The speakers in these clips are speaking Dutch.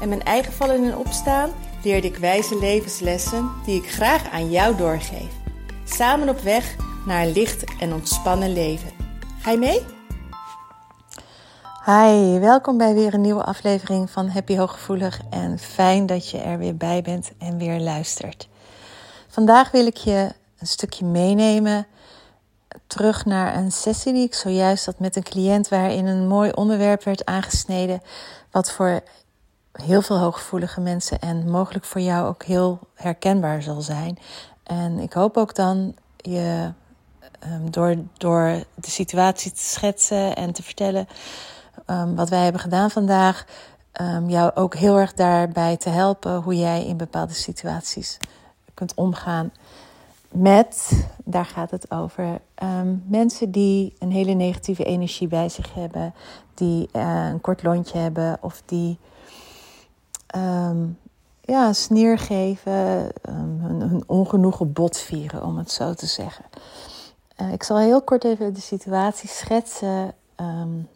en mijn eigen vallen en opstaan leerde ik wijze levenslessen die ik graag aan jou doorgeef. Samen op weg naar een licht en ontspannen leven. Ga je mee? Hi, welkom bij weer een nieuwe aflevering van Happy Hooggevoelig en fijn dat je er weer bij bent en weer luistert. Vandaag wil ik je een stukje meenemen terug naar een sessie die ik zojuist had met een cliënt waarin een mooi onderwerp werd aangesneden wat voor heel veel hooggevoelige mensen en mogelijk voor jou ook heel herkenbaar zal zijn. En ik hoop ook dan je um, door, door de situatie te schetsen en te vertellen um, wat wij hebben gedaan vandaag, um, jou ook heel erg daarbij te helpen hoe jij in bepaalde situaties kunt omgaan met, daar gaat het over, mensen die een hele negatieve energie bij zich hebben, die uh, een kort lontje hebben of die um, ja, sneer geven, um, hun, ongenoegen botvieren, om het zo te zeggen. Uh, ik zal heel kort even de situatie schetsen. Um,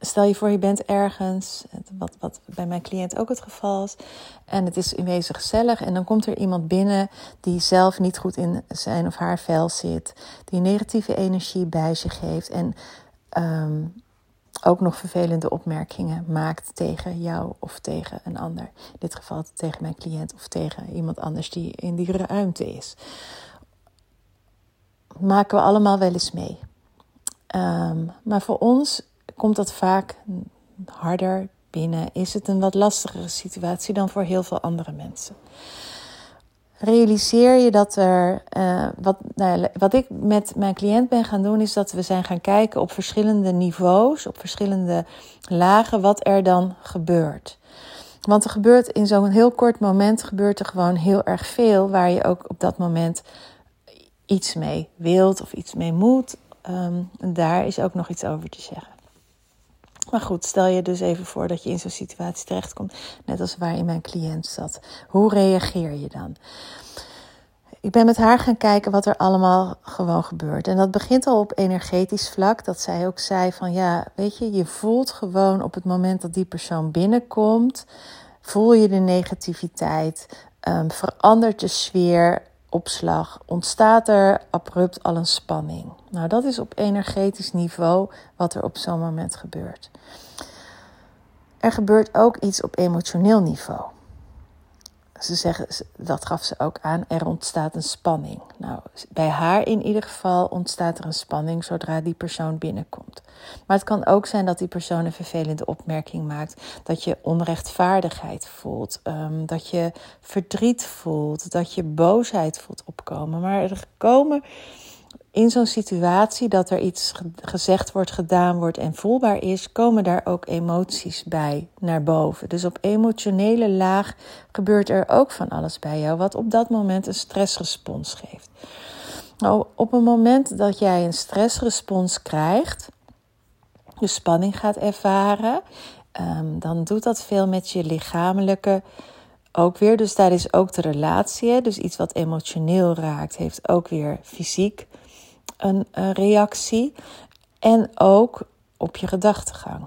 stel je voor, je bent ergens, wat, wat bij mijn cliënt ook het geval is, en het is in wezen gezellig, en dan komt er iemand binnen die zelf niet goed in zijn of haar vel zit, die negatieve energie bij zich heeft en ook nog vervelende opmerkingen maakt tegen jou of tegen een ander. In dit geval tegen mijn cliënt of tegen iemand anders die in die ruimte is. Maken we allemaal wel eens mee. Um, maar voor ons komt dat vaak harder binnen. Is het een wat lastigere situatie dan voor heel veel andere mensen. Realiseer je dat er. Uh, wat, nou, wat ik met mijn cliënt ben gaan doen, is dat we zijn gaan kijken op verschillende niveaus, op verschillende lagen, wat er dan gebeurt. Want er gebeurt in zo'n heel kort moment gebeurt er gewoon heel erg veel waar je ook op dat moment iets mee wilt of iets mee moet. Um, daar is ook nog iets over te zeggen. Maar goed, stel je dus even voor dat je in zo'n situatie terechtkomt, net als waarin mijn cliënt zat. Hoe reageer je dan? Ik ben met haar gaan kijken wat er allemaal gewoon gebeurt. En dat begint al op energetisch vlak. Dat zij ook zei van ja, weet je, je voelt gewoon op het moment dat die persoon binnenkomt, voel je de negativiteit, um, verandert de sfeer, opslag ontstaat er abrupt al een spanning. Nou, dat is op energetisch niveau wat er op zo'n moment gebeurt. Er gebeurt ook iets op emotioneel niveau ze zeggen, dat gaf ze ook aan, er ontstaat een spanning. Nou, bij haar in ieder geval ontstaat er een spanning zodra die persoon binnenkomt. Maar het kan ook zijn dat die persoon een vervelende opmerking maakt, dat je onrechtvaardigheid voelt, um, dat je verdriet voelt, dat je boosheid voelt opkomen. Maar er komen in zo'n situatie dat er iets gezegd wordt, gedaan wordt en voelbaar is, komen daar ook emoties bij naar boven. Dus op emotionele laag gebeurt er ook van alles bij jou, wat op dat moment een stressrespons geeft. Nou, op een moment dat jij een stressrespons krijgt, je spanning gaat ervaren, um, dan doet dat veel met je lichamelijke ook weer. Dus daar is ook de relatie. Dus iets wat emotioneel raakt, heeft ook weer fysiek een, een reactie en ook op je gedachtegang.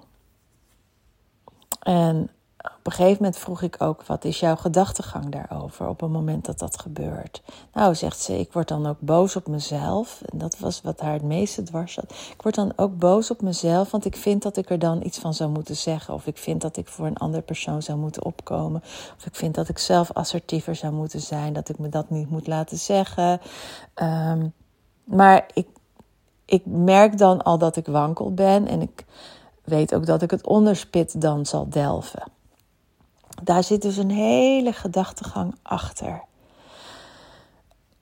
En op een gegeven moment vroeg ik ook: wat is jouw gedachtegang daarover op het moment dat dat gebeurt? Nou, zegt ze: ik word dan ook boos op mezelf. En dat was wat haar het meeste dwars zat. Ik word dan ook boos op mezelf, want ik vind dat ik er dan iets van zou moeten zeggen. Of ik vind dat ik voor een andere persoon zou moeten opkomen. Of ik vind dat ik zelf assertiever zou moeten zijn, dat ik me dat niet moet laten zeggen. Um, maar ik, ik merk dan al dat ik wankel ben en ik weet ook dat ik het onderspit dan zal delven. Daar zit dus een hele gedachtegang achter.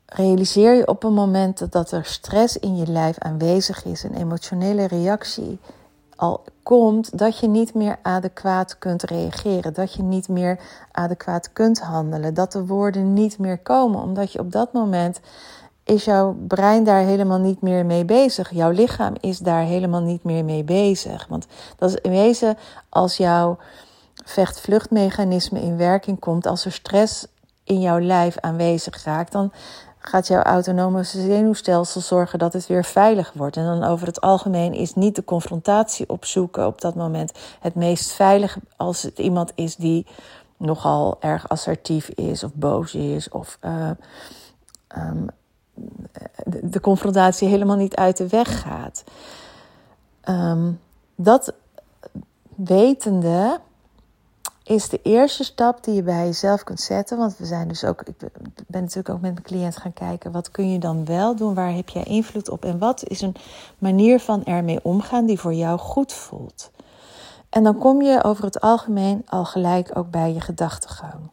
Realiseer je op een moment dat er stress in je lijf aanwezig is, een emotionele reactie al komt dat je niet meer adequaat kunt reageren, dat je niet meer adequaat kunt handelen, dat de woorden niet meer komen, omdat je op dat moment is jouw brein daar helemaal niet meer mee bezig. Jouw lichaam is daar helemaal niet meer mee bezig. Want dat is in wezen als jouw vecht-vluchtmechanisme in werking komt, als er stress in jouw lijf aanwezig raakt, dan gaat jouw autonome zenuwstelsel zorgen dat het weer veilig wordt. En dan over het algemeen is niet de confrontatie opzoeken op dat moment het meest veilig als het iemand is die nogal erg assertief is of boos is of uh, um, de, confrontatie helemaal niet uit de weg gaat. Um, dat wetende is de eerste stap die je bij jezelf kunt zetten. Want we zijn dus ook, ik ben natuurlijk ook met mijn cliënt gaan kijken, wat kun je dan wel doen? Waar heb jij invloed op? En wat is een manier van ermee omgaan die voor jou goed voelt? En dan kom je over het algemeen al gelijk ook bij je gedachtegang.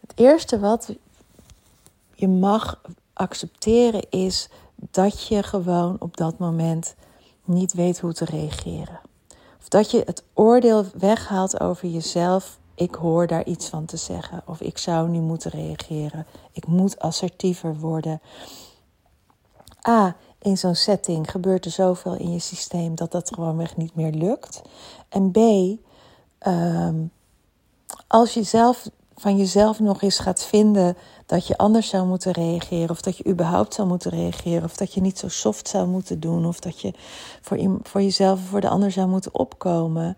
Het eerste wat je mag accepteren is dat je gewoon op dat moment niet weet hoe te reageren. Of dat je het oordeel weghaalt over jezelf. Ik hoor daar iets van te zeggen. Of ik zou nu moeten reageren. Ik moet assertiever worden. A. In zo'n setting gebeurt er zoveel in je systeem dat dat gewoonweg niet meer lukt. En B. Um, als je zelf van jezelf nog eens gaat vinden dat je anders zou moeten reageren, of dat je überhaupt zou moeten reageren, of dat je niet zo soft zou moeten doen, of dat je voor, voor jezelf of voor de ander zou moeten opkomen.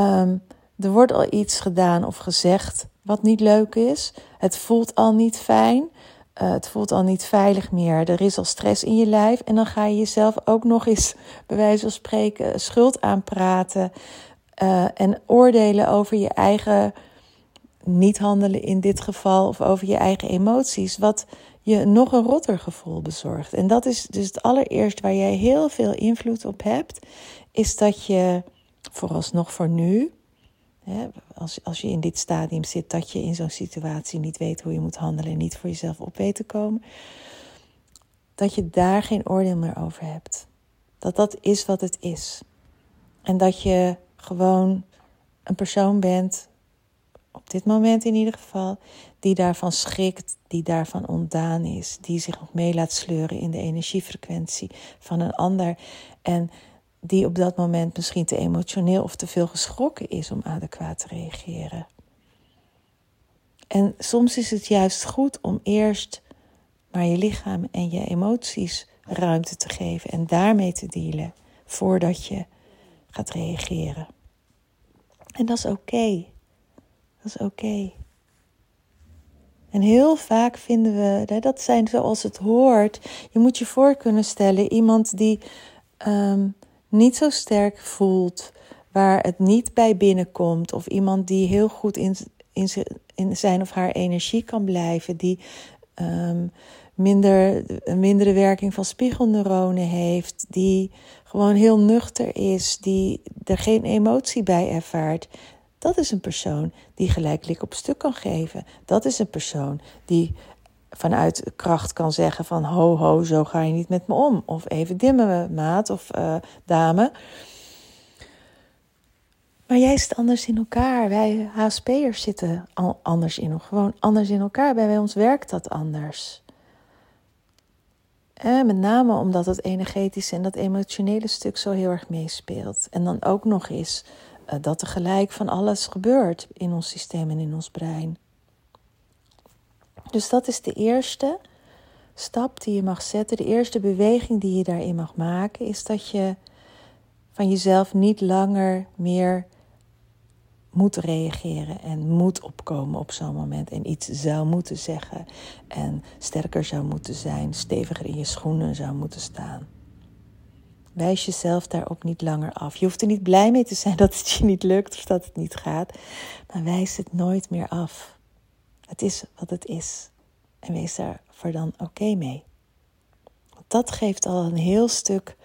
Um, er wordt al iets gedaan of gezegd wat niet leuk is. Het voelt al niet fijn. Uh, het voelt al niet veilig meer. Er is al stress in je lijf. En dan ga je jezelf ook nog eens, bij wijze van spreken, schuld aanpraten. Uh, en oordelen over je eigen niet handelen in dit geval of over je eigen emoties, wat je nog een rotter gevoel bezorgt. En dat is dus het allereerst waar jij heel veel invloed op hebt, is dat je vooralsnog voor nu, hè, als, als je in dit stadium zit, dat je in zo'n situatie niet weet hoe je moet handelen en niet voor jezelf op weet te komen, dat je daar geen oordeel meer over hebt. Dat dat is wat het is. En dat je gewoon een persoon bent op dit moment in ieder geval, die daarvan schrikt, die daarvan ontdaan is, die zich nog mee laat sleuren in de energiefrequentie van een ander en die op dat moment misschien te emotioneel of te veel geschrokken is om adequaat te reageren. En soms is het juist goed om eerst maar je lichaam en je emoties ruimte te geven en daarmee te dealen voordat je gaat reageren. En dat is oké. Dat is oké. En heel vaak vinden we, dat zijn zoals het hoort. Je moet je voor kunnen stellen, iemand die um, niet zo sterk voelt, waar het niet bij binnenkomt, of iemand die heel goed in, in, in zijn of haar energie kan blijven, die um, minder, een mindere werking van spiegelneuronen heeft, die gewoon heel nuchter is, die er geen emotie bij ervaart. Dat is een persoon die gelijk lik op stuk kan geven. Dat is een persoon die vanuit kracht kan zeggen van ho ho, zo ga je niet met me om. Of even dimmen maat of uh, dame. Maar jij zit anders in elkaar. Wij HSP'ers zitten anders in, gewoon anders in elkaar. Bij ons werkt dat anders. En met name omdat het energetische en dat emotionele stuk zo heel erg meespeelt. En dan ook nog eens dat er gelijk van alles gebeurt in ons systeem en in ons brein. Dus dat is de eerste stap die je mag zetten. De eerste beweging die je daarin mag maken is dat je van jezelf niet langer meer moet reageren en moet opkomen op zo'n moment en iets zou moeten zeggen en sterker zou moeten zijn, steviger in je schoenen zou moeten staan. Wijs jezelf daarop niet langer af. Je hoeft er niet blij mee te zijn dat het je niet lukt of dat het niet gaat, maar wijs het nooit meer af. Het is wat het is. En wees daarvoor dan oké mee. dat geeft al een heel stuk.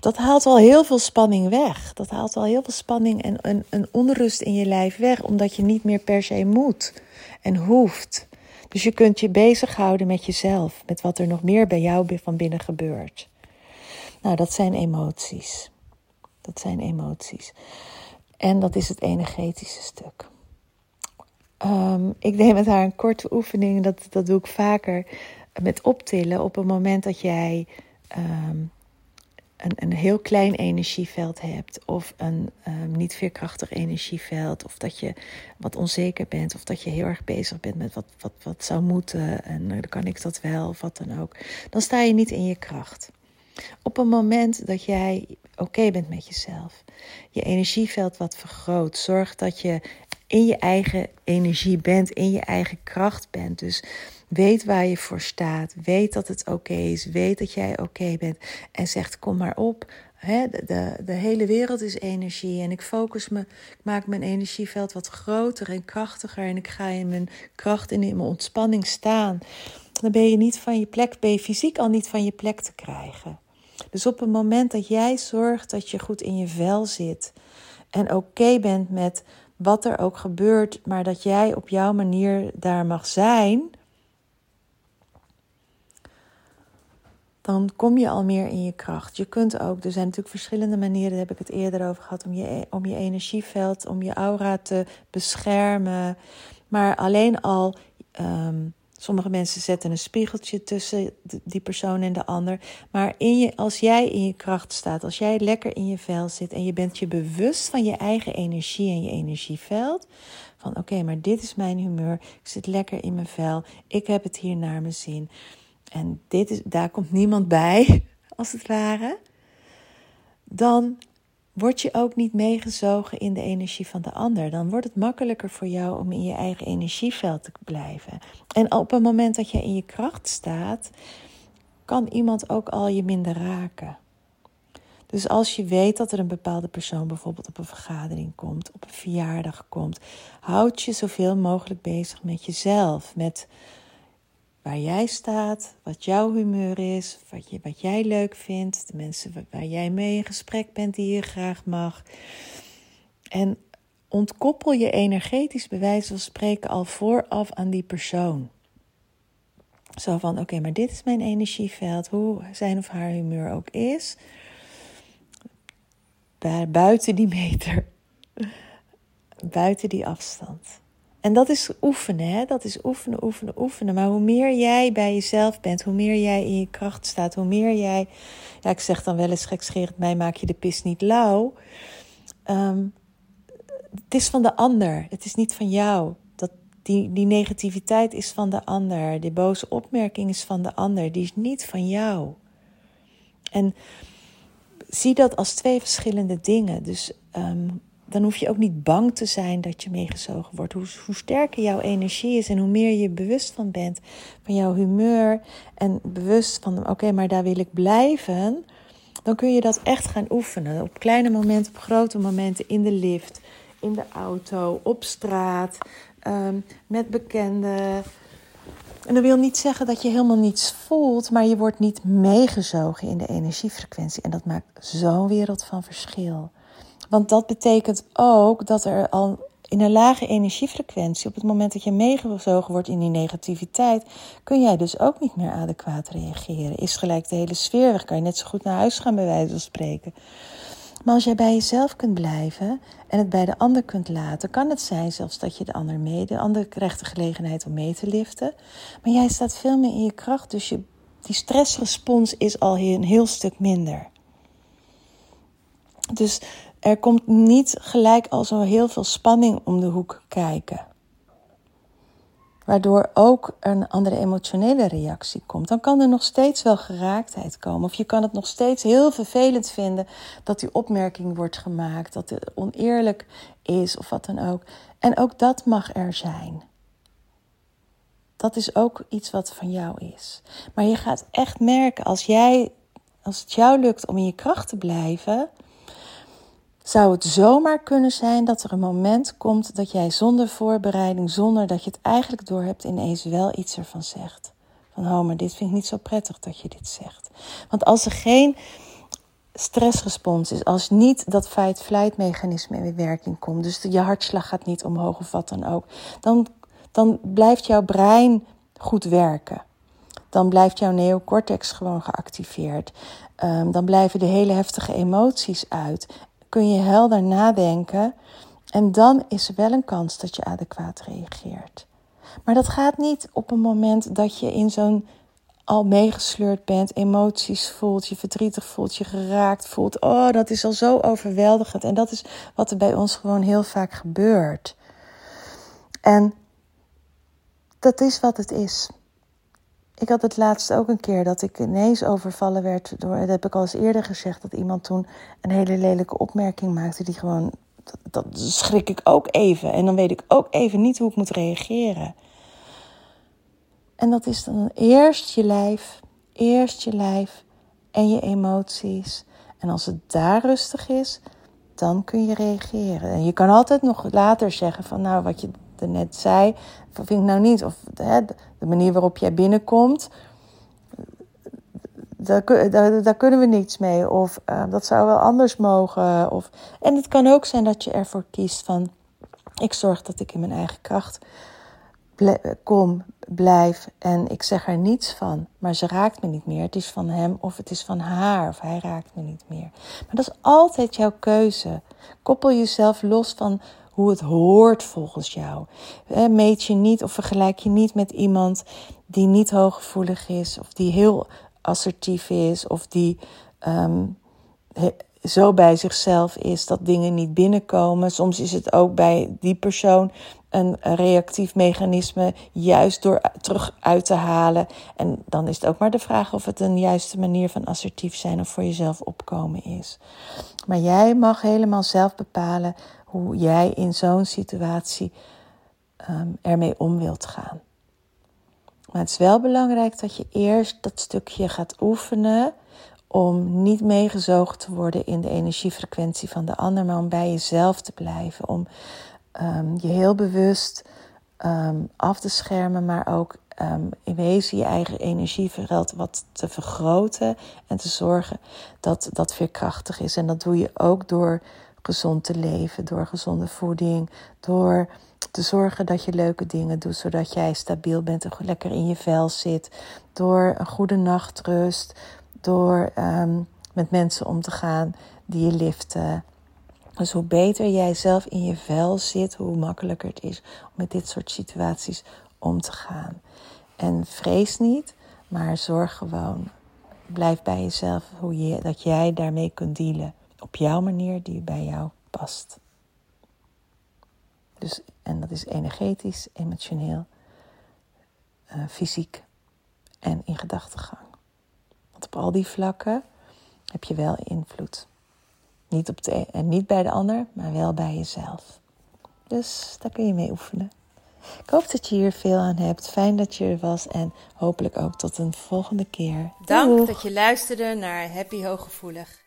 Dat haalt al heel veel spanning weg. Dat haalt al heel veel spanning en een, een onrust in je lijf weg, omdat je niet meer per se moet en hoeft. Dus je kunt je bezighouden met jezelf, met wat er nog meer bij jou van binnen gebeurt. Nou, dat zijn emoties. Dat zijn emoties. En dat is het energetische stuk. Um, ik deed met haar een korte oefening, dat, dat doe ik vaker met optillen. Op het moment dat jij um, een, een heel klein energieveld hebt, of een um, niet veerkrachtig energieveld, of dat je wat onzeker bent, of dat je heel erg bezig bent met wat, wat, wat zou moeten en uh, dan kan ik dat wel, of wat dan ook, dan sta je niet in je kracht. Op een moment dat jij oké bent met jezelf, je energieveld wat vergroot, zorg dat je in je eigen energie bent, in je eigen kracht bent. Dus weet waar je voor staat, weet dat het oké is, weet dat jij oké bent en zegt kom maar op. de, de, de, hele wereld is energie en ik focus me, ik maak mijn energieveld wat groter en krachtiger en ik ga in mijn kracht en in mijn ontspanning staan. Dan ben je niet van je plek, ben je fysiek al niet van je plek te krijgen. Dus op het moment dat jij zorgt dat je goed in je vel zit en oké bent met wat er ook gebeurt, maar dat jij op jouw manier daar mag zijn, dan kom je al meer in je kracht. Je kunt ook, er zijn natuurlijk verschillende manieren, daar heb ik het eerder over gehad, om je, om je energieveld, om je aura te beschermen. Maar alleen al um, Sommige mensen zetten een spiegeltje tussen die persoon en de ander. Maar in je, als jij in je kracht staat, als jij lekker in je vel zit en je bent je bewust van je eigen energie en je energieveld. Van oké, maar dit is mijn humeur. Ik zit lekker in mijn vel. Ik heb het hier naar mijn zin. En dit is, daar komt niemand bij, als het ware. Dan word je ook niet meegezogen in de energie van de ander. Dan wordt het makkelijker voor jou om in je eigen energieveld te blijven. En op het moment dat je in je kracht staat, kan iemand ook al je minder raken. Dus als je weet dat er een bepaalde persoon bijvoorbeeld op een vergadering komt, op een verjaardag komt, houd je zoveel mogelijk bezig met jezelf. Met waar jij staat, wat jouw humeur is, wat, je, wat jij leuk vindt, de mensen waar jij mee in gesprek bent die je graag mag. En ontkoppel je energetisch bij wijze van spreken al vooraf aan die persoon. Zo van, oké, maar dit is mijn energieveld, hoe zijn of haar humeur ook is. Buiten die meter, buiten die afstand. En dat is oefenen, hè? dat is oefenen, oefenen, oefenen. Maar hoe meer jij bij jezelf bent, hoe meer jij in je kracht staat, hoe meer jij, ja, ik zeg dan wel eens gekscherend, mij maak je de pis niet lauw. Ehm, het is van de ander, het is niet van jou. Dat, die, die negativiteit is van de ander, die boze opmerking is van de ander, die is niet van jou. En zie dat als twee verschillende dingen. Dus um, dan hoef je ook niet bang te zijn dat je meegezogen wordt. Hoe, hoe sterker jouw energie is en hoe meer je bewust van bent van jouw humeur en bewust van oké, maar daar wil ik blijven, dan kun je dat echt gaan oefenen. Op kleine momenten, op grote momenten, in de lift, in de auto, op straat, ehm, met bekenden. En dat wil niet zeggen dat je helemaal niets voelt, maar je wordt niet meegezogen in de energiefrequentie. En dat maakt zo'n wereld van verschil. Want dat betekent ook dat er al in een lage energiefrequentie, op het moment dat je meegezogen wordt in die negativiteit, kun jij dus ook niet meer adequaat reageren. Is gelijk de hele sfeer weg, kan je net zo goed naar huis gaan, bij wijze van spreken. Maar als jij bij jezelf kunt blijven en het bij de ander kunt laten, kan het zijn zelfs dat je de ander mee, de ander krijgt de gelegenheid om mee te liften. Maar jij staat veel meer in je kracht, dus je, die stressrespons is al een heel stuk minder. Dus er komt niet gelijk al zo heel veel spanning om de hoek kijken. Waardoor ook een andere emotionele reactie komt. Dan kan er nog steeds wel geraaktheid komen. Of je kan het nog steeds heel vervelend vinden dat die opmerking wordt gemaakt. Dat het oneerlijk is of wat dan ook. En ook dat mag er zijn. Dat is ook iets wat van jou is. Maar je gaat echt merken als jij, als het jou lukt om in je kracht te blijven zou het zomaar kunnen zijn dat er een moment komt dat jij zonder voorbereiding, zonder dat je het eigenlijk doorhebt, ineens wel iets ervan zegt. Van, oh, maar dit vind ik niet zo prettig dat je dit zegt. Want als er geen stressrespons is, als niet dat fight-flight mechanisme in werking komt, dus je hartslag gaat niet omhoog of wat dan ook, dan, dan blijft jouw brein goed werken. dan blijft jouw neocortex gewoon geactiveerd. Ehm, dan blijven de hele heftige emoties uit. Kun je helder nadenken. En dan is er wel een kans dat je adequaat reageert. Maar dat gaat niet op een moment dat je in zo'n al meegesleurd bent, emoties voelt, je verdrietig voelt, je geraakt voelt. Oh, dat is al zo overweldigend. En dat is wat er bij ons gewoon heel vaak gebeurt. En dat is wat het is. Ik had het laatst ook een keer dat ik ineens overvallen werd door, dat heb ik al eens eerder gezegd, dat iemand toen een hele lelijke opmerking maakte die gewoon, dat, schrik ik ook even. En dan weet ik ook even niet hoe ik moet reageren. En dat is dan eerst je lijf, eerst je lijf en je emoties. En als het daar rustig is, dan kun je reageren. En je kan altijd nog later zeggen van nou wat je net zei, vind ik nou niet. Of hè, de manier waarop jij binnenkomt, daar, daar, kunnen we niets mee. Of uh, dat zou wel anders mogen. Of, en het kan ook zijn dat je ervoor kiest van ik zorg dat ik in mijn eigen kracht kom, blijf en ik zeg er niets van, maar ze raakt me niet meer. Het is van hem of het is van haar of hij raakt me niet meer. Maar dat is altijd jouw keuze. Koppel jezelf los van hoe het hoort volgens jou. Meet je niet of vergelijk je niet met iemand die niet hooggevoelig is of die heel assertief is of die um, zo bij zichzelf is dat dingen niet binnenkomen. Soms is het ook bij die persoon een reactief mechanisme juist door terug uit te halen. En dan is het ook maar de vraag of het een juiste manier van assertief zijn of voor jezelf opkomen is. Maar jij mag helemaal zelf bepalen hoe jij in zo'n situatie um, ermee om wilt gaan. Maar het is wel belangrijk dat je eerst dat stukje gaat oefenen om niet meegezogen te worden in de energiefrequentie van de ander, maar om bij jezelf te blijven. Om um, je heel bewust um, af te schermen, maar ook um, in wezen je eigen energieveld wat te vergroten en te zorgen dat dat veerkrachtig is. En dat doe je ook door gezond te leven, door gezonde voeding, door te zorgen dat je leuke dingen doet, zodat jij stabiel bent en lekker in je vel zit, door een goede nachtrust, door um, met mensen om te gaan die je liften. Dus hoe beter jij zelf in je vel zit, hoe makkelijker het is om met dit soort situaties om te gaan. En vrees niet, maar zorg gewoon. Blijf bij jezelf hoe je, dat jij daarmee kunt dealen. Op jouw manier die bij jou past. Dus, en dat is energetisch, emotioneel, uh, fysiek en in gedachtegang. Want op al die vlakken heb je wel invloed. Niet, op de, en niet bij de ander, maar wel bij jezelf. Dus daar kun je mee oefenen. Ik hoop dat je hier veel aan hebt. Fijn dat je er was en hopelijk ook tot een volgende keer. Dank dat je luisterde naar Happy Hooggevoelig.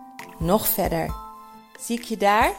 nog verder. Zie ik je daar?